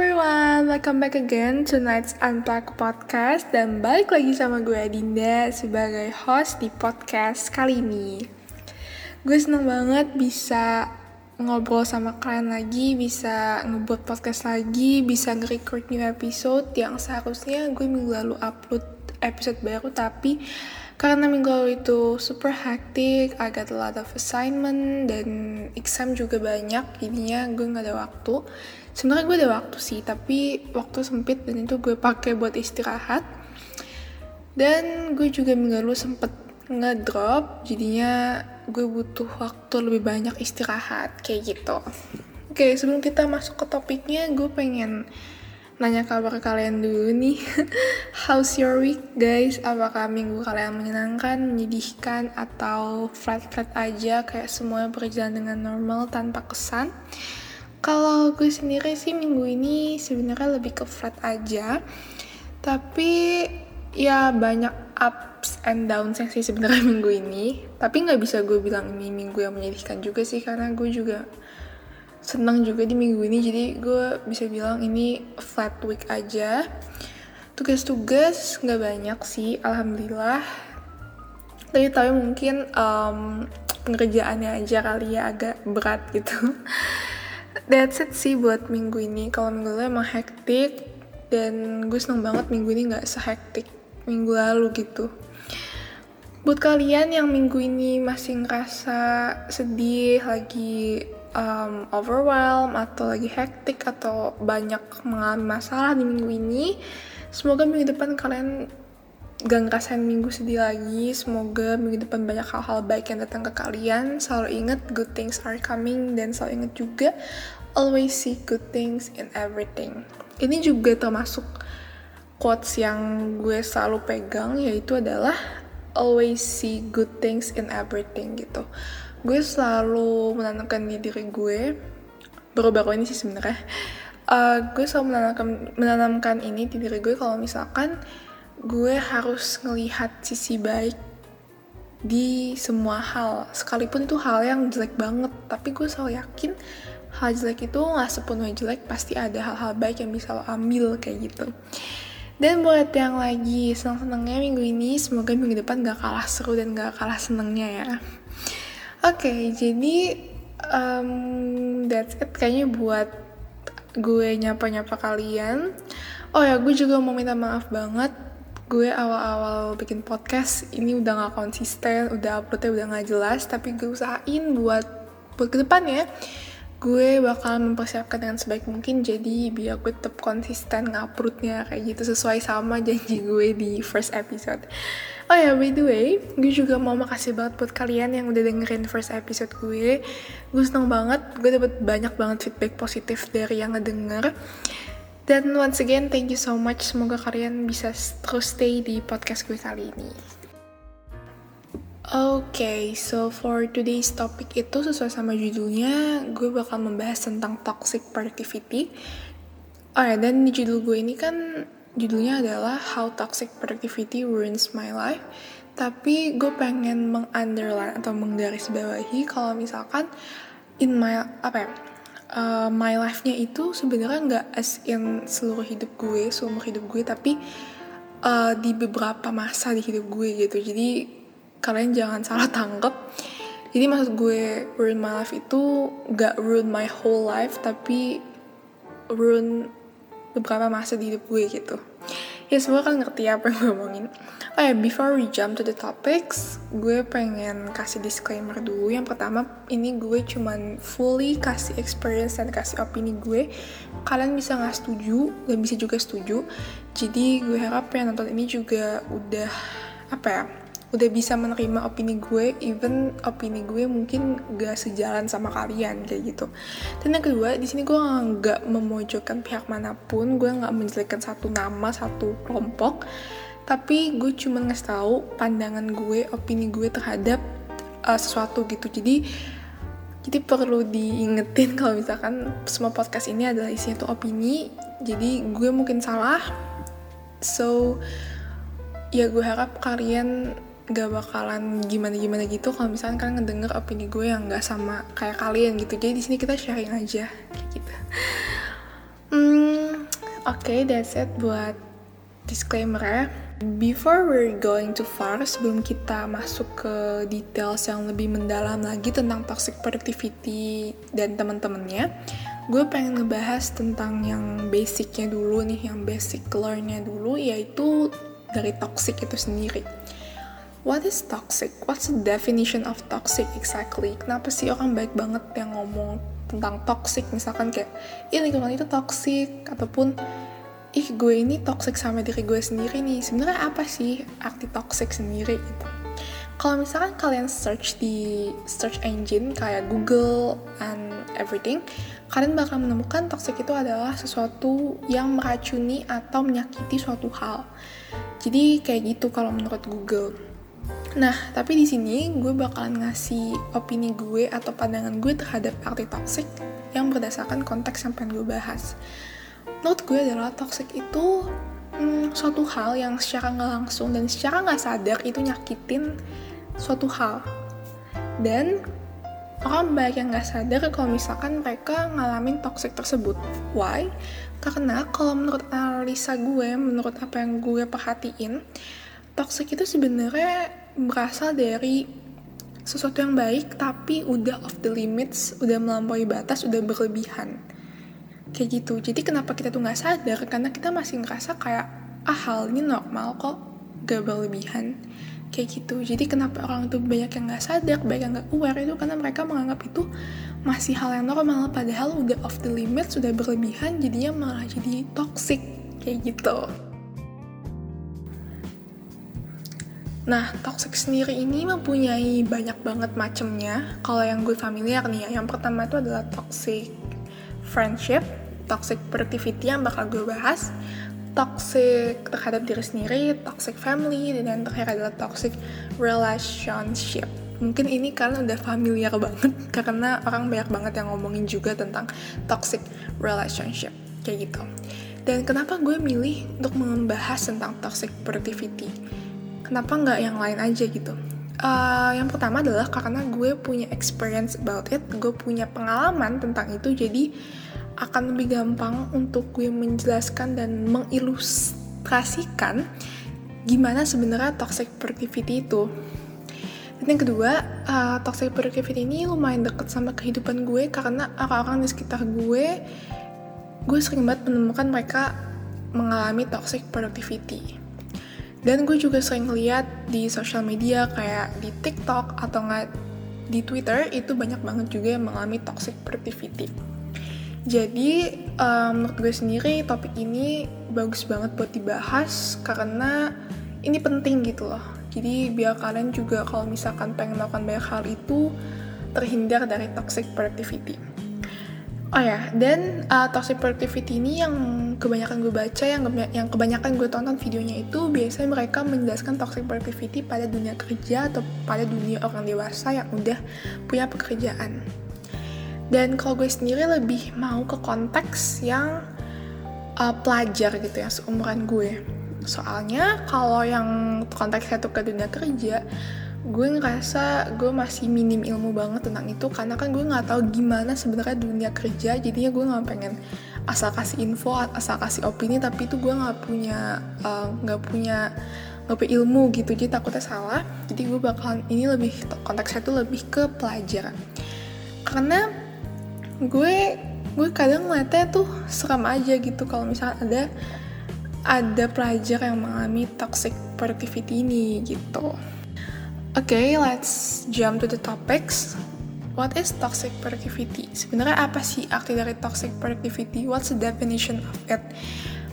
everyone, welcome back again to Nights Unplugged Podcast. Dan balik lagi sama gue Adinda sebagai host di podcast kali ini. Gue seneng banget bisa ngobrol sama kalian lagi, bisa ngebuat podcast lagi, bisa nge-record new episode yang seharusnya gue minggu lalu upload episode baru. Tapi karena minggu lalu itu super hectic, I got a lot of assignment dan exam juga banyak, jadinya gue nggak ada waktu. Sebenarnya gue ada waktu sih, tapi waktu sempit dan itu gue pakai buat istirahat. Dan gue juga minggu lalu sempet ngedrop, jadinya gue butuh waktu lebih banyak istirahat kayak gitu. Oke, sebelum kita masuk ke topiknya, gue pengen nanya kabar kalian dulu nih. How's your week guys? Apakah minggu kalian menyenangkan, menyedihkan, atau flat-flat aja kayak semuanya berjalan dengan normal tanpa kesan? Kalau gue sendiri sih minggu ini sebenarnya lebih ke flat aja. Tapi ya banyak ups and downs sih sebenarnya minggu ini. Tapi nggak bisa gue bilang ini minggu yang menyedihkan juga sih karena gue juga senang juga di minggu ini jadi gue bisa bilang ini flat week aja tugas-tugas nggak banyak sih alhamdulillah tapi tapi mungkin um, pengerjaannya aja kali ya agak berat gitu that's it sih buat minggu ini. Kalau minggu lalu emang hektik dan gue seneng banget minggu ini nggak sehektik minggu lalu gitu. Buat kalian yang minggu ini masih ngerasa sedih lagi um, overwhelmed atau lagi hektik atau banyak mengalami masalah di minggu ini semoga minggu depan kalian gak ngerasain minggu sedih lagi. Semoga minggu depan banyak hal-hal baik yang datang ke kalian. Selalu ingat good things are coming dan selalu ingat juga always see good things in everything. Ini juga termasuk quotes yang gue selalu pegang yaitu adalah always see good things in everything gitu. Gue selalu menanamkan di diri gue baru-baru ini sih sebenarnya. Uh, gue selalu menanamkan menanamkan ini di diri gue kalau misalkan gue harus ngelihat sisi baik di semua hal. Sekalipun itu hal yang jelek banget tapi gue selalu yakin hal jelek itu nggak sepenuhnya jelek pasti ada hal-hal baik yang bisa lo ambil kayak gitu dan buat yang lagi seneng-senengnya minggu ini semoga minggu depan gak kalah seru dan gak kalah senengnya ya Oke, okay, jadi um, that's it kayaknya buat gue nyapa-nyapa kalian. Oh ya, gue juga mau minta maaf banget. Gue awal-awal bikin podcast ini udah gak konsisten, udah uploadnya udah gak jelas, tapi gue usahain buat buat ke depan ya gue bakal mempersiapkan dengan sebaik mungkin jadi biar gue tetap konsisten nguploadnya kayak gitu sesuai sama janji gue di first episode. Oh ya by the way gue juga mau makasih banget buat kalian yang udah dengerin first episode gue. Gue seneng banget gue dapet banyak banget feedback positif dari yang ngedenger. Dan once again thank you so much. Semoga kalian bisa terus stay di podcast gue kali ini okay, so for today's topic itu sesuai sama judulnya, gue bakal membahas tentang toxic productivity. Ya, dan di judul gue ini kan judulnya adalah How Toxic Productivity Ruins My Life. Tapi gue pengen meng-underline atau menggarisbawahi kalau misalkan in my apa ya, uh, my life-nya itu sebenarnya nggak as in seluruh hidup gue, seumur hidup gue, tapi uh, di beberapa masa di hidup gue gitu. Jadi kalian jangan salah tangkep jadi maksud gue ruin my life itu gak ruin my whole life tapi ruin beberapa masa di hidup gue gitu. Ya semua kan ngerti apa yang gue ngomongin oh ya before we jump to the topics gue pengen kasih disclaimer dulu. Yang pertama ini gue cuman fully kasih experience dan kasih opini gue. Kalian bisa nggak setuju dan bisa juga setuju. Jadi gue harap yang nonton ini juga udah apa ya udah bisa menerima opini gue even opini gue mungkin gak sejalan sama kalian kayak gitu. Dan yang kedua di sini gue nggak memojokkan pihak mana pun gue nggak menjelekkan satu nama satu kelompok. Tapi gue cuma ngasih tahu pandangan gue opini gue terhadap uh, sesuatu gitu. Jadi jadi perlu diingetin kalau misalkan semua podcast ini adalah isinya tuh opini. Jadi gue mungkin salah. So ya gue harap kalian gak bakalan gimana-gimana gitu kalau misalnya kalian ngedenger opini gue yang gak sama kayak kalian gitu jadi di sini kita sharing aja kayak gitu hmm, Oke, okay, that's it buat disclaimer ya. Before we're going too far, sebelum kita masuk ke details yang lebih mendalam lagi tentang toxic productivity dan teman-temannya, gue pengen ngebahas tentang yang basicnya dulu nih, yang basic learnnya dulu, yaitu dari toxic itu sendiri. What is toxic? What's the definition of toxic exactly? Kenapa sih orang baik banget yang ngomong tentang toxic? Misalkan kayak, ini lingkungan itu toxic, ataupun ih gue ini toxic sama diri gue sendiri nih sebenarnya apa sih arti toxic sendiri gitu kalau misalkan kalian search di search engine kayak Google and everything kalian bakal menemukan toxic itu adalah sesuatu yang meracuni atau menyakiti suatu hal jadi kayak gitu kalau menurut Google Nah, tapi di sini gue bakalan ngasih opini gue atau pandangan gue terhadap arti toxic yang berdasarkan konteks yang pengen gue bahas menurut gue adalah toxic itu hmm, suatu hal yang secara nggak langsung dan secara nggak sadar itu nyakitin suatu hal dan orang banyak yang nggak sadar kalau misalkan mereka ngalamin toxic tersebut. Why? Karena kalau menurut analisa gue, menurut apa yang gue perhatiin, toxic itu sebenarnya berasal dari sesuatu yang baik tapi udah off the limits, udah melampaui batas, udah berlebihan. Kayak gitu. Jadi kenapa kita tuh nggak sadar? Karena kita masih ngerasa kayak ah hal ini normal kok gak berlebihan. Kayak gitu. Jadi kenapa orang tuh banyak yang nggak sadar banyak yang nggak aware itu? Karena mereka menganggap itu masih hal yang normal padahal udah off the limit sudah berlebihan jadinya malah jadi toxic. Kayak gitu Nah, toxic sendiri ini mempunyai banyak banget macamnya. Kalau yang gue familiar nih ya, yang pertama itu adalah toxic friendship, toxic productivity yang bakal gue bahas, toxic terhadap diri sendiri, toxic family, dan yang terakhir adalah toxic relationship. Mungkin ini kalian udah familiar banget karena orang banyak banget yang ngomongin juga tentang toxic relationship kayak gitu. Dan kenapa gue milih untuk membahas tentang toxic productivity? Kenapa nggak yang lain aja gitu? Uh, yang pertama adalah karena gue punya experience about it, gue punya pengalaman tentang itu, jadi akan lebih gampang untuk gue menjelaskan dan mengilustrasikan gimana sebenarnya toxic productivity itu. Dan yang kedua, uh, toxic productivity ini lumayan deket sama kehidupan gue karena orang-orang di sekitar gue, gue sering banget menemukan mereka mengalami toxic productivity. Dan gue juga sering lihat di sosial media kayak di TikTok atau nggak di Twitter itu banyak banget juga yang mengalami toxic productivity. Jadi um, menurut gue sendiri topik ini bagus banget buat dibahas karena ini penting gitu loh. Jadi biar kalian juga kalau misalkan pengen melakukan banyak hal itu terhindar dari toxic productivity. Oh ya, dan uh, toxic productivity ini yang kebanyakan gue baca, yang yang kebanyakan gue tonton videonya itu biasanya mereka menjelaskan toxic productivity pada dunia kerja atau pada dunia orang dewasa yang udah punya pekerjaan. Dan kalau gue sendiri lebih mau ke konteks yang uh, pelajar gitu ya, seumuran gue. Soalnya kalau yang konteksnya tuh ke dunia kerja, gue ngerasa gue masih minim ilmu banget tentang itu karena kan gue nggak tahu gimana sebenarnya dunia kerja. Jadinya gue nggak pengen asal kasih info asal kasih opini tapi itu gue nggak punya uh, nggak uh, punya nggak punya ilmu gitu. Jadi takutnya salah. Jadi gue bakalan ini lebih konteksnya tuh lebih ke pelajar karena gue gue kadang ngeliatnya tuh serem aja gitu. Kalau misalnya ada ada pelajar yang mengalami toxic productivity ini gitu. Okay, let's jump to the topics. What is toxic productivity? Sebenarnya apa sih arti dari toxic productivity? What's the definition of it?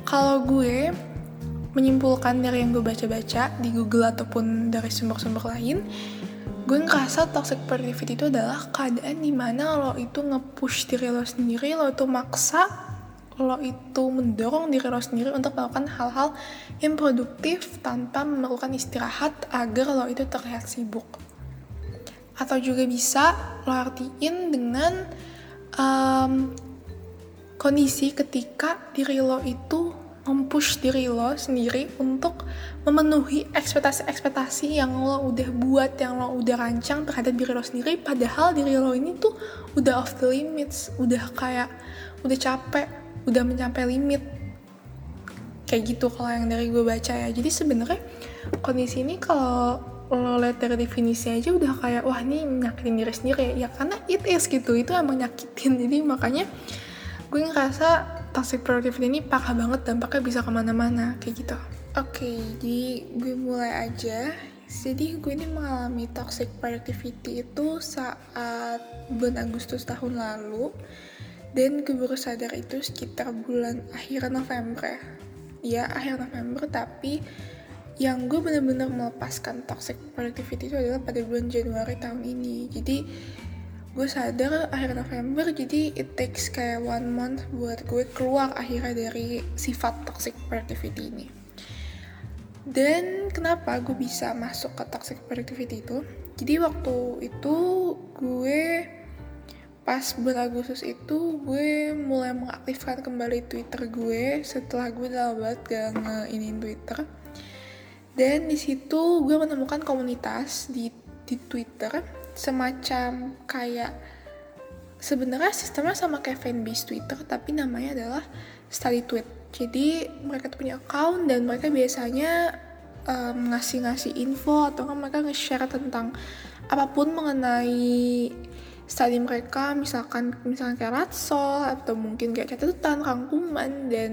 Kalau gue menyimpulkan dari yang gue baca-baca di Google ataupun dari sumber-sumber lain, gue ngerasa toxic productivity itu adalah keadaan di mana lo itu nge-push diri lo sendiri, lo itu maksa, lo itu mendorong diri lo sendiri untuk melakukan hal-hal yang produktif tanpa melakukan istirahat agar lo itu terlihat sibuk. Atau juga bisa lo artiin dengan um, kondisi ketika diri lo itu mempush diri lo sendiri untuk memenuhi ekspektasi-ekspektasi yang lo udah buat, yang lo udah rancang terhadap diri lo sendiri, padahal diri lo ini tuh udah off the limits, udah kayak udah capek, udah mencapai limit. kayak gitu kalau yang dari gue baca ya. Jadi sebenarnya kondisi ini kalau lo lihat dari definisi aja udah kayak wah ini nyakitin diri sendiri ya. Karena it is gitu. Itu emang nyakitin. Jadi makanya gue ngerasa toxic productivity ini parah banget dampaknya bisa ke mana-mana. Kayak gitu. Oke okay, jadi gue mulai aja. Jadi gue ini mengalami toxic productivity itu saat bulan Agustus tahun lalu dan gue baru sadar itu sekitar bulan akhir November ya. Akhir November tapi yang gue bener-bener melepaskan toxic productivity itu adalah pada bulan Januari tahun ini. Jadi gue sadar akhir November jadi it takes kayak one month buat gue keluar akhirnya dari sifat toxic productivity ini. Dan kenapa gue bisa masuk ke toxic productivity itu? Jadi waktu itu gue pas bulan Agustus itu gue mulai mengaktifkan kembali Twitter gue setelah gue udah banget gak ngeinin Twitter. Dan di situ gue menemukan komunitas di di Twitter semacam kayak sebenarnya sistemnya sama kayak fanbase Twitter tapi namanya adalah study tweet. Jadi mereka tuh punya account dan mereka biasanya um, ngasih-ngasih info atau kan mereka nge-share tentang apa pun mengenai study mereka misalkan misalkan kayak ratsol atau mungkin kayak catatan rangkuman dan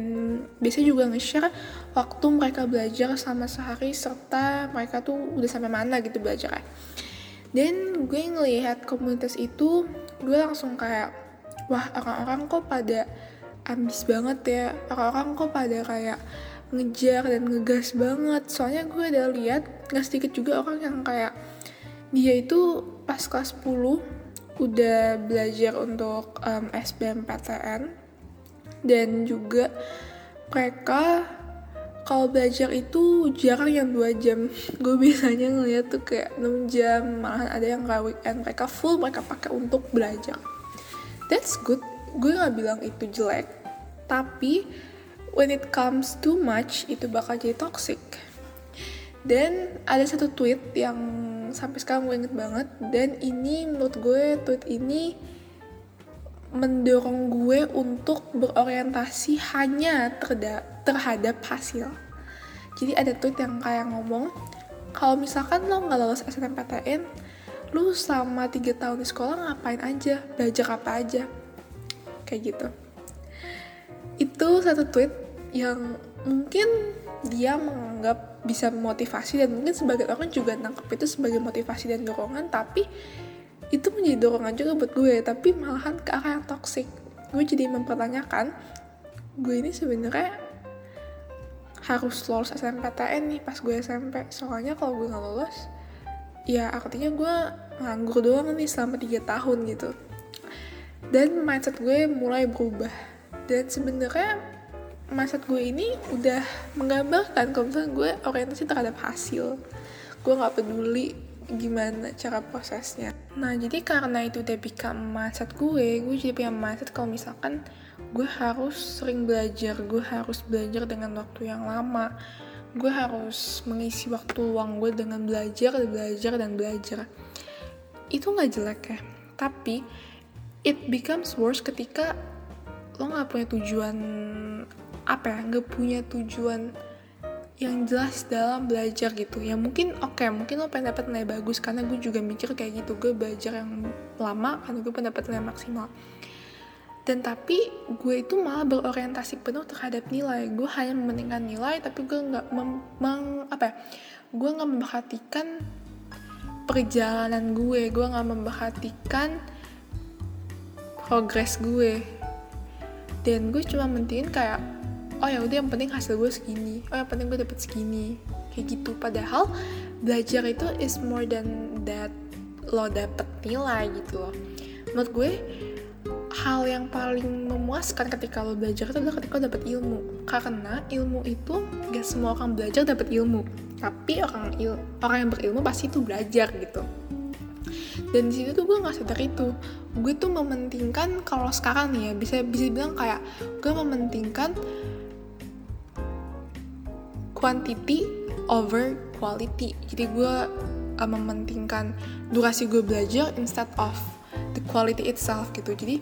biasanya juga nge-share waktu mereka belajar sama sehari serta mereka tuh udah sampai mana gitu belajar dan gue ngelihat komunitas itu gue langsung kayak wah orang-orang kok pada ambis banget ya. Orang-orang kok pada kayak ngejar dan ngegas banget. Soalnya gue udah lihat gak sedikit juga orang yang kayak dia itu pas kelas 10 udah belajar untuk um, SBMPTN dan juga mereka kalau belajar itu jarang yang dua jam. Gue biasanya ngeliat tuh kayak 6 jam malahan ada yang gak weekend. Mereka full mereka pakai untuk belajar. That's good. Gue gak bilang itu jelek. Tapi when it comes too much itu bakal jadi toxic. Dan ada satu tweet yang sampai sekarang gue inget banget. Dan ini menurut gue tweet ini mendorong gue untuk berorientasi hanya terhadap hasil. Jadi ada tweet yang kayak ngomong kalau misalkan lo nggak lolos SNMPTN lu selama 3 tahun di sekolah ngapain aja? Belajar apa aja? Kayak gitu. Itu satu tweet yang mungkin dia menganggap bisa memotivasi dan mungkin sebagai orang juga nangkep itu sebagai motivasi dan dorongan tapi itu menjadi dorongan juga buat gue tapi malahan ke arah yang toxic. Gue jadi mempertanyakan gue ini sebenarnya harus lolos SNMPTN nih pas gue SMP soalnya kalau gue nggak lolos ya artinya gue nganggur doang nih selama 3 tahun gitu. Dan mindset gue mulai berubah. Dan sebenarnya mindset gue ini udah menggambarkan kalau gue orientasi terhadap hasil. Gue nggak peduli gimana cara prosesnya. Nah jadi karena itu udah become mindset gue gue jadi punya mindset kalau misalkan gue harus sering belajar gue harus belajar dengan waktu yang lama. Gue harus mengisi waktu luang gue dengan belajar belajar dan belajar. Itu nggak jelek ya. Tapi it becomes worse ketika lo nggak punya tujuan apa ya nggak punya tujuan yang jelas dalam belajar gitu. Ya mungkin oke okay, mungkin lo pengen dapat nilai bagus karena gue juga mikir kayak gitu. Gue belajar yang lama karena gue pengen dapat nilai maksimal. Dan tapi gue itu malah berorientasi penuh terhadap nilai. Gue hanya mementingkan nilai tapi gue nggak mem, apa ya gue nggak memperhatikan perjalanan gue. Gue nggak memperhatikan progres gue. Dan gue cuma mentingin kayak oh ya udah yang penting hasil gue segini. Oh yang penting gue dapet segini. Kayak gitu. Padahal belajar itu is more than that lo dapet nilai gitu loh. Menurut gue hal yang paling memuaskan ketika lo belajar itu adalah ketika lo dapet ilmu. Karena ilmu itu gak semua orang belajar dapet ilmu. Tapi orang il orang yang berilmu pasti itu belajar gitu. Dan di situ tuh gue nggak sadar itu. Gue tuh mementingkan kalau sekarang nih ya bisa bisa bilang kayak gue mementingkan quantity over quality. Jadi gue uh, mementingkan durasi gue belajar instead of the quality itself gitu. Jadi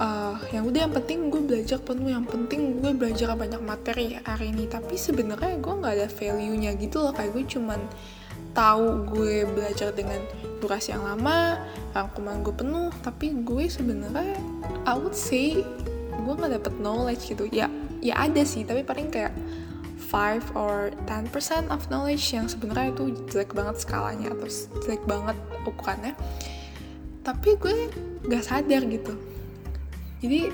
uh, yang udah yang penting gue belajar penuh. Yang penting gue belajar banyak materi hari ini. Tapi sebenarnya gue nggak ada value nya gitu loh. Kayak gue cuman tahu gue belajar dengan durasi yang lama rangkuman gue penuh. Tapi gue sebenarnya I would say gue nggak dapet knowledge gitu. Ya ya ada sih. Tapi paling kayak 5 or 10% of knowledge yang sebenarnya itu jelek banget skalanya atau jelek banget ukurannya. Tapi gue gak sadar gitu. Jadi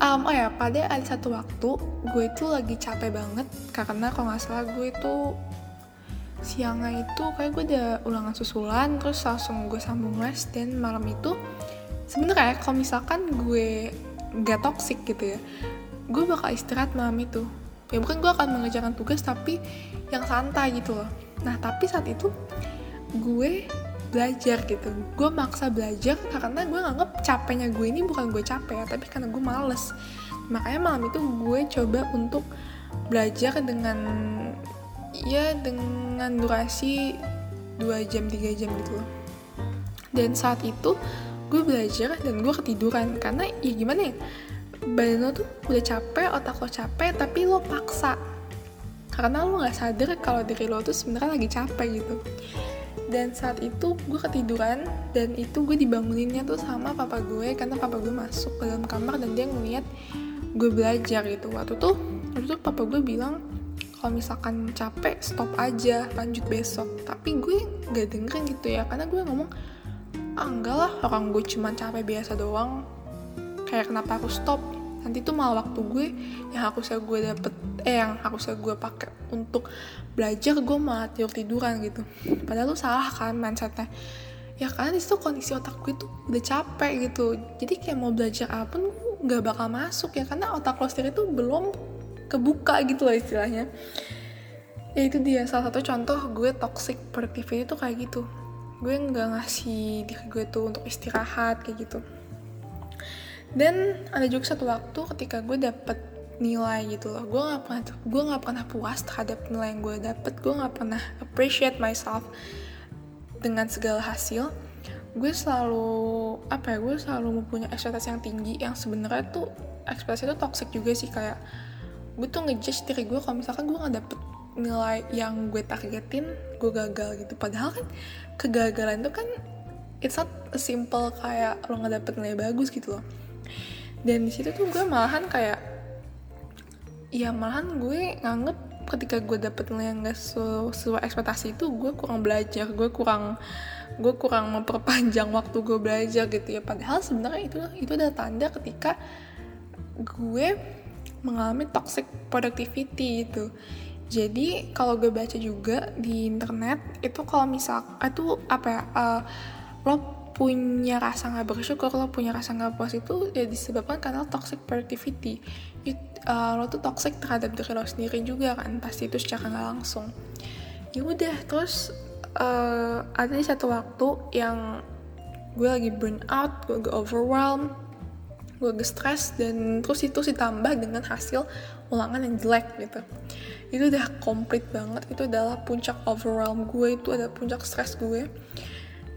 um, oh ya pada ada satu waktu gue itu lagi capek banget karena kalau nggak salah gue itu siangnya itu kayak gue udah ulangan susulan terus langsung gue sambung les dan malam itu sebenarnya kalau misalkan gue gak toxic gitu ya gue bakal istirahat malam itu ya bukan gue akan mengerjakan tugas tapi yang santai gitu loh. Nah tapi saat itu gue belajar gitu. Gue maksa belajar karena gue nganggep capeknya gue ini bukan gue capek ya tapi karena gue males. Makanya malam itu gue coba untuk belajar dengan ya dengan durasi 2 jam 3 jam gitu loh. Dan saat itu gue belajar dan gue ketiduran. Karena ya gimana ya badan lo tuh udah capek otak lo capek tapi lo paksa. Karena lo nggak sadar kalau diri lo tuh sebenarnya lagi capek gitu. Dan saat itu gue ketiduran dan itu gue dibanguninnya tuh sama papa gue karena papa gue masuk ke dalam kamar dan dia ngeliat gue belajar gitu. Waktu tuh waktu tuh papa gue bilang kalau misalkan capek stop aja lanjut besok. Tapi gue nggak dengerin gitu ya karena gue ngomong ah enggak lah orang gue cuma capek biasa doang. Kayak kenapa aku stop nanti tuh malah waktu gue yang aku harusnya gue dapet eh yang aku harusnya gue pakai untuk belajar gue malah tidur tiduran gitu. Padahal lu salah kan mindsetnya. Ya karena di situ kondisi otak gue tuh udah capek gitu. Jadi kayak mau belajar apa pun nggak bakal masuk ya karena otak lo sendiri tuh belum kebuka gitu loh istilahnya. Ya itu dia salah satu contoh gue toxic productivity tuh kayak gitu. Gue nggak ngasih diri gue tuh untuk istirahat kayak gitu dan ada juga satu waktu ketika gue dapet nilai gitu loh. Gue nggak pernah gue nggak pernah puas terhadap nilai yang gue dapet. Gue nggak pernah appreciate myself dengan segala hasil. Gue selalu apa ya gue selalu mempunyai ekspektasi yang tinggi yang sebenarnya tuh ekspektasi itu toxic juga sih. Kayak gue tuh ngejudge diri gue kalau misalkan gue nggak dapet nilai yang gue targetin gue gagal gitu. Padahal kan kegagalan itu kan it's not simple kayak lo nggak dapet nilai bagus gitu loh dan di situ tuh gue malahan kayak ya malahan gue nganggep ketika gue dapet nilai yang gak sesuai ekspektasi itu gue kurang belajar gue kurang gue kurang memperpanjang waktu gue belajar gitu ya. Padahal sebenarnya itu itu adalah tanda ketika gue mengalami toxic productivity itu jadi kalau gue baca juga di internet itu kalau misal itu apa ya uh, lo punya rasa nggak bersyukur lo punya rasa nggak puas itu ya disebabkan karena toxic productivity. It, uh, lo tuh toxic terhadap diri lo sendiri juga kan pasti itu secara nggak langsung. Ya udah terus uh, ada di satu waktu yang gue lagi burn out gue lagi overwhelmed gue lagi stress dan terus itu ditambah dengan hasil ulangan yang jelek gitu. Itu udah komplit banget itu adalah puncak overwhelm gue itu ada puncak stress gue.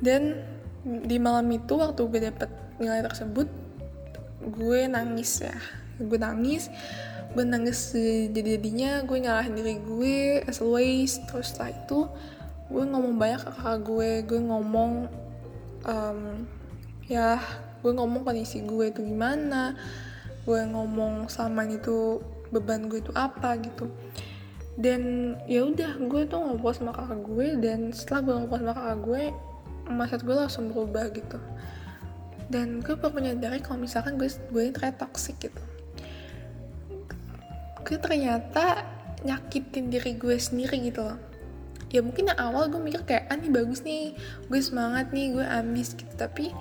Dan di malam itu waktu gue dapet nilai tersebut gue nangis ya. Gue nangis gue nangis jadi jadinya gue nyalahin diri gue as always. Terus setelah itu gue ngomong banyak ke kakak gue. Gue ngomong um, ya gue ngomong kondisi gue itu gimana. Gue ngomong selama itu beban gue itu apa gitu. Dan ya udah gue tuh ngobrol sama kakak gue. Dan setelah gue ngobrol sama kakak gue mindset gue langsung berubah gitu. Dan gue baru menyadari kalau misalkan gue gue ini ternyata toxic gitu. Gue ternyata nyakitin diri gue sendiri gitu loh. Ya mungkin yang awal gue mikir kayak ah nih bagus nih gue semangat nih gue ambis gitu. Tapi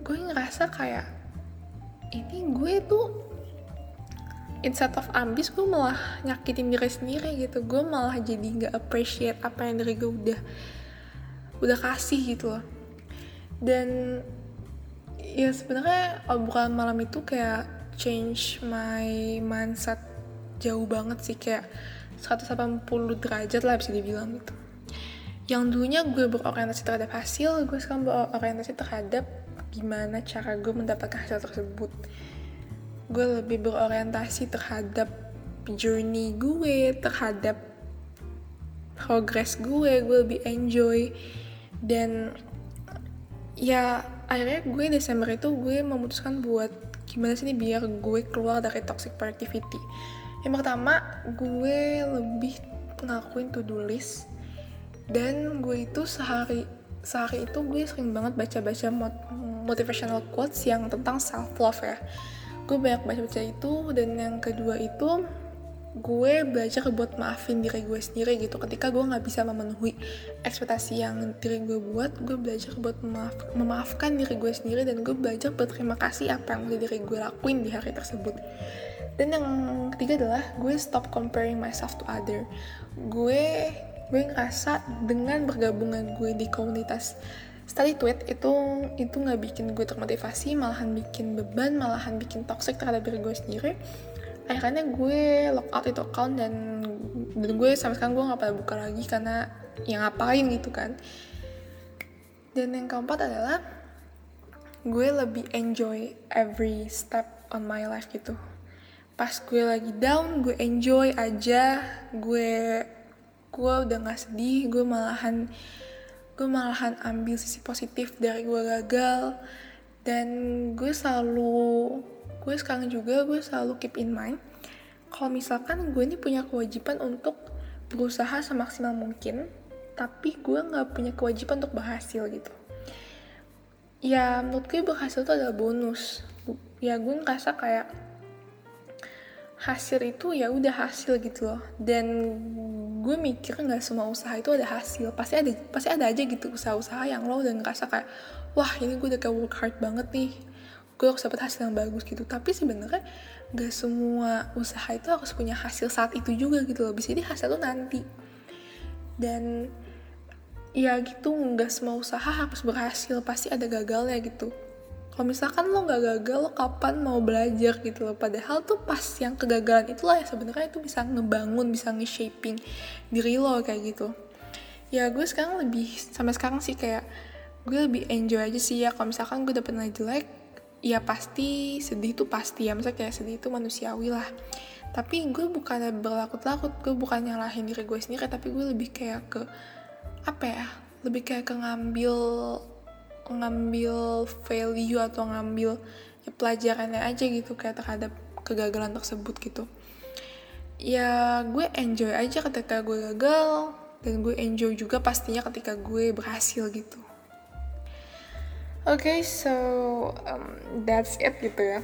gue ngerasa kayak ini gue tuh instead of ambis gue malah nyakitin diri sendiri gitu. Gue malah jadi nggak appreciate apa yang diri gue udah udah kasih gitu loh. Dan ya sebenarnya bukan malam itu kayak change my mindset jauh banget sih kayak 180 derajat lah bisa dibilang gitu. Yang dulunya gue berorientasi terhadap hasil gue sekarang berorientasi terhadap gimana cara gue mendapatkan hasil tersebut. Gue lebih berorientasi terhadap journey gue terhadap progress gue gue lebih enjoy dan ya akhirnya gue Desember itu gue memutuskan buat gimana sih nih biar gue keluar dari toxic productivity. Yang pertama gue lebih ngelakuin to do list. Dan gue itu sehari sehari itu gue sering banget baca-baca motivational quotes yang tentang self love ya. Gue banyak baca-baca itu dan yang kedua itu gue belajar buat maafin diri gue sendiri gitu. Ketika gue nggak bisa memenuhi ekspektasi yang diri gue buat gue belajar buat memaaf, memaafkan diri gue sendiri dan gue belajar berterima kasih apa yang udah diri gue lakuin di hari tersebut. Dan yang ketiga adalah gue stop comparing myself to other. Gue gue ngerasa dengan bergabungan gue di komunitas study tweet itu itu nggak bikin gue termotivasi malahan bikin beban malahan bikin toxic terhadap diri gue sendiri akhirnya gue lock out itu account dan dan gue sampai sekarang gue nggak pada buka lagi karena yang ngapain gitu kan. Dan yang keempat adalah gue lebih enjoy every step on my life gitu. Pas gue lagi down gue enjoy aja. Gue gue udah nggak sedih gue malahan gue malahan ambil sisi positif dari gue gagal. Dan gue selalu gue sekarang juga gue selalu keep in mind kalau misalkan gue ini punya kewajiban untuk berusaha semaksimal mungkin tapi gue nggak punya kewajiban untuk berhasil gitu. Ya menurut gue berhasil itu adalah bonus. Ya gue ngerasa kayak hasil itu ya udah hasil gitu loh. Dan gue mikir nggak semua usaha itu ada hasil. Pasti ada pasti ada aja gitu usaha-usaha yang lo udah ngerasa kayak wah ini gue udah kayak work hard banget nih gue harus dapat hasil yang bagus gitu. Tapi sebenarnya gak semua usaha itu harus punya hasil saat itu juga gitu loh. Bisa jadi hasil tuh nanti. Dan ya gitu nggak semua usaha harus berhasil. Pasti ada gagalnya gitu. Kalau misalkan lo nggak gagal lo kapan mau belajar gitu loh? Padahal tuh pas yang kegagalan itulah ya sebenarnya itu bisa ngebangun bisa nge-shaping diri lo kayak gitu. Ya gue sekarang lebih sampai sekarang sih kayak gue lebih enjoy aja sih ya. Kalau misalkan gue dapet nilai jelek ya pasti sedih itu pasti ya. Misalnya kayak sedih itu manusiawi lah. Tapi gue bukan berlakut-lakut gue bukan nyalahin diri gue sendiri tapi gue lebih kayak ke apa ya lebih kayak ke ngambil ngambil value atau ngambil ya pelajarannya aja gitu kayak terhadap kegagalan tersebut gitu. Ya gue enjoy aja ketika gue gagal dan gue enjoy juga pastinya ketika gue berhasil gitu okay, so um, that's it gitu ya.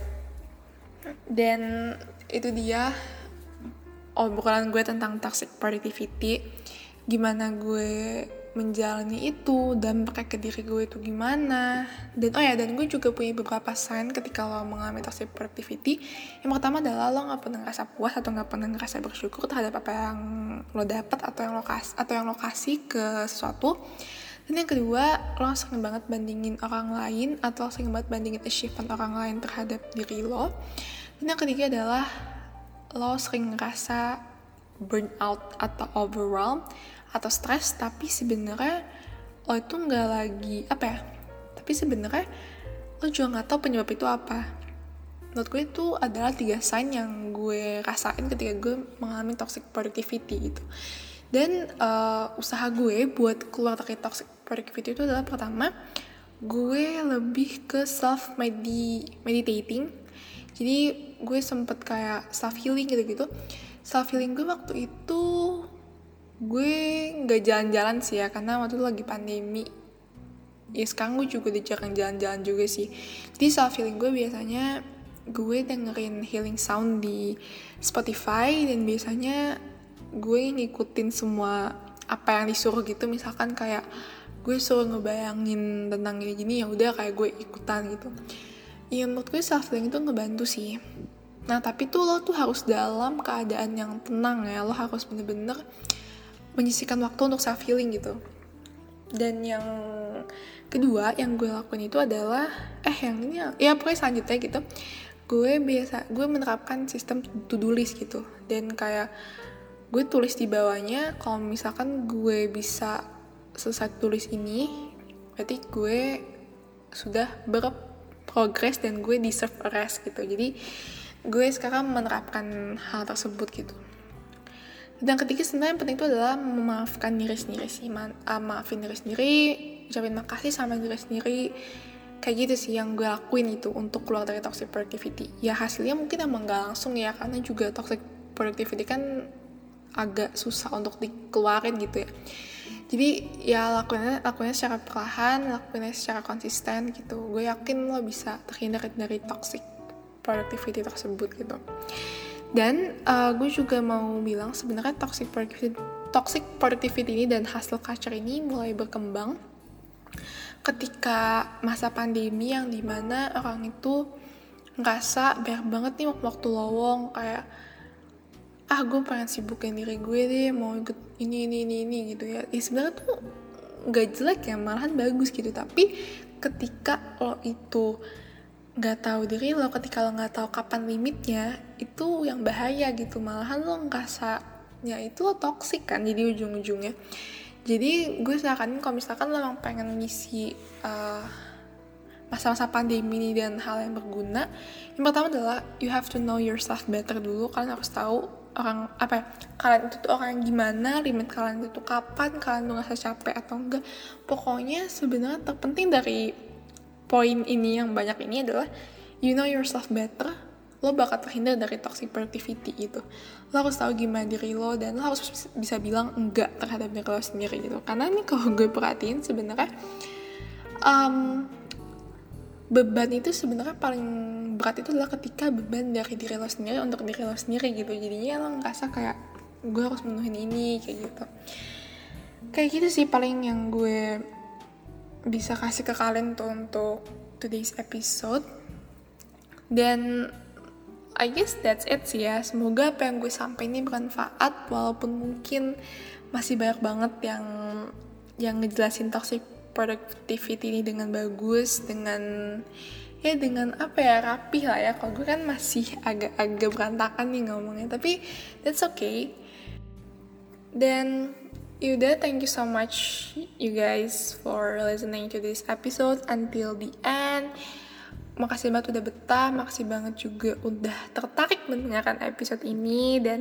Dan itu dia obrolan gue tentang toxic productivity. Gimana gue menjalani itu, dan pakai ke diri gue itu gimana. Dan oh ya, dan gue juga punya beberapa sign ketika lo mengalami toxic productivity. Yang pertama adalah lo nggak pernah ngerasa puas atau nggak pernah ngerasa bersyukur terhadap apa yang lo dapat atau yang lo kasih atau yang lo kasih ke sesuatu dan yang kedua, lo sering banget bandingin orang lain atau sering banget bandingin achievement orang lain terhadap diri lo. Dan yang ketiga adalah lo sering ngerasa burnout atau overwhelmed atau stres tapi sebenarnya lo itu nggak lagi apa ya tapi sebenarnya lo juga nggak tahu penyebab itu apa menurut gue itu adalah tiga sign yang gue rasain ketika gue mengalami toxic productivity gitu dan uh, usaha gue buat keluar dari toxic productivity itu adalah pertama gue lebih ke self -medi meditating. Jadi gue sempet kayak self healing gitu gitu self healing gue waktu itu gue nggak jalan-jalan sih ya karena waktu itu lagi pandemi. Ya sekarang gue juga udah jarang jalan-jalan juga sih. Jadi self healing gue biasanya gue dengerin healing sound di Spotify dan biasanya gue ngikutin semua apa yang disuruh gitu. Misalkan kayak gue suruh ngebayangin tentang gini gini ya udah kayak gue ikutan gitu. Ya menurut gue self healing itu ngebantu sih. Nah tapi tuh lo tuh harus dalam keadaan yang tenang ya. Lo harus bener-bener menyisikan waktu untuk self healing gitu. Dan yang kedua yang gue lakuin itu adalah eh yang ini ya pokoknya selanjutnya gitu. Gue biasa gue menerapkan sistem to do list gitu. Dan kayak gue tulis di bawahnya kalau misalkan gue bisa selesai tulis ini berarti gue sudah berprogres dan gue deserve a rest gitu. Jadi gue sekarang menerapkan hal tersebut gitu. Dan ketiga sebenarnya yang penting itu adalah memaafkan diri sendiri sih. Ma uh, maafin diri sendiri ucapin makasih sama diri sendiri. Kayak gitu sih yang gue lakuin itu untuk keluar dari toxic productivity. Ya hasilnya mungkin emang gak langsung ya karena juga toxic productivity kan agak susah untuk dikeluarin gitu ya jadi ya lakuinnya lakuinnya secara perlahan lakuinnya secara konsisten gitu. Gue yakin lo bisa terhindar dari toxic productivity tersebut gitu. Dan uh, gue juga mau bilang sebenarnya toxic productivity toxic productivity ini dan hustle culture ini mulai berkembang ketika masa pandemi yang di mana orang itu ngerasa banyak banget nih waktu lowong. Kayak ah gue pengen sibukin diri gue deh mau ikut ini ini ini ini gitu ya. Ya sebenarnya tuh gak jelek ya malahan bagus gitu. Tapi ketika lo itu nggak tahu diri lo ketika lo nggak tahu kapan limitnya itu yang bahaya gitu. Malahan lo ngerasa ya itu lo toxic kan jadi ujung-ujungnya. Jadi gue saranin kalau misalkan lo emang pengen ngisi uh, masa-masa pandemi ini dan hal yang berguna yang pertama adalah you have to know yourself better dulu. Kalian harus tahu orang apa ya kalian itu tuh orang gimana limit kalian itu kapan kalian tuh ngerasa capek atau enggak. Pokoknya sebenarnya terpenting dari poin ini yang banyak ini adalah you know yourself better lo bakal terhindar dari toxic productivity itu lo harus tahu gimana diri lo dan lo harus bisa bilang enggak terhadap diri lo sendiri gitu. Karena ini kalau gue perhatiin sebenarnya um, beban itu sebenarnya paling berat itu adalah ketika beban dari diri lo sendiri untuk diri lo sendiri gitu. Jadinya lo ngerasa kayak gue harus menuhin ini kayak gitu. Kayak gitu sih paling yang gue bisa kasih ke kalian tuh untuk today's episode. Dan I guess that's it sih ya. Semoga apa yang gue sampaikan ini bermanfaat walaupun mungkin masih banyak banget yang yang ngejelasin toxic productivity ini dengan bagus dengan ya dengan apa ya rapi lah ya. Kalau gue kan masih agak-agak berantakan nih ngomongnya tapi that's okay. Dan yaudah thank you so much you guys for listening to this episode until the end. Makasih banget udah betah makasih banget juga udah tertarik mendengarkan episode ini. Dan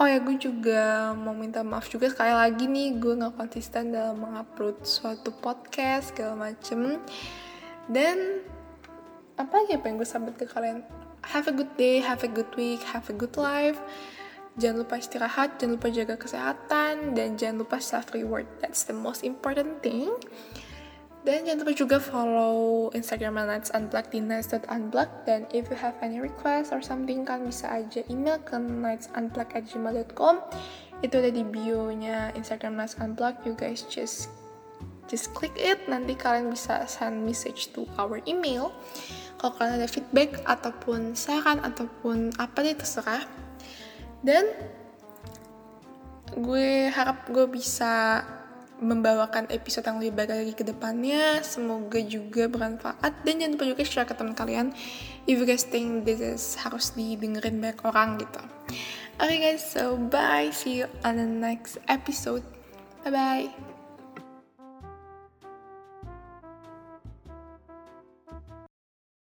oh ya gue juga mau minta maaf juga sekali lagi nih gue nggak konsisten dalam mengupload suatu podcast segala macem. Dan apa apa yang gue sahabat ke kalian? Have a good day have a good week have a good life. Jangan lupa istirahat jangan lupa jaga kesehatan dan jangan lupa self reward that's the most important thing dan jangan lupa juga follow Instagram Nights Unplugged di nights.unplugged Dan if you have any request or something kan bisa aja email ke nightsunplugged@gmail.com Itu ada di bio-nya Instagram Nights Unplugged You guys just just click it. Nanti kalian bisa send message to our email. Kalau kalian ada feedback ataupun saran ataupun apa deh terserah. Dan gue harap gue bisa membawakan episode yang lebih baik lagi ke depannya. Semoga juga bermanfaat. Dan jangan lupa juga share ke teman kalian if you guys think this is harus didengerin banyak orang gitu. Oke okay guys so bye. See you on the next episode. Bye bye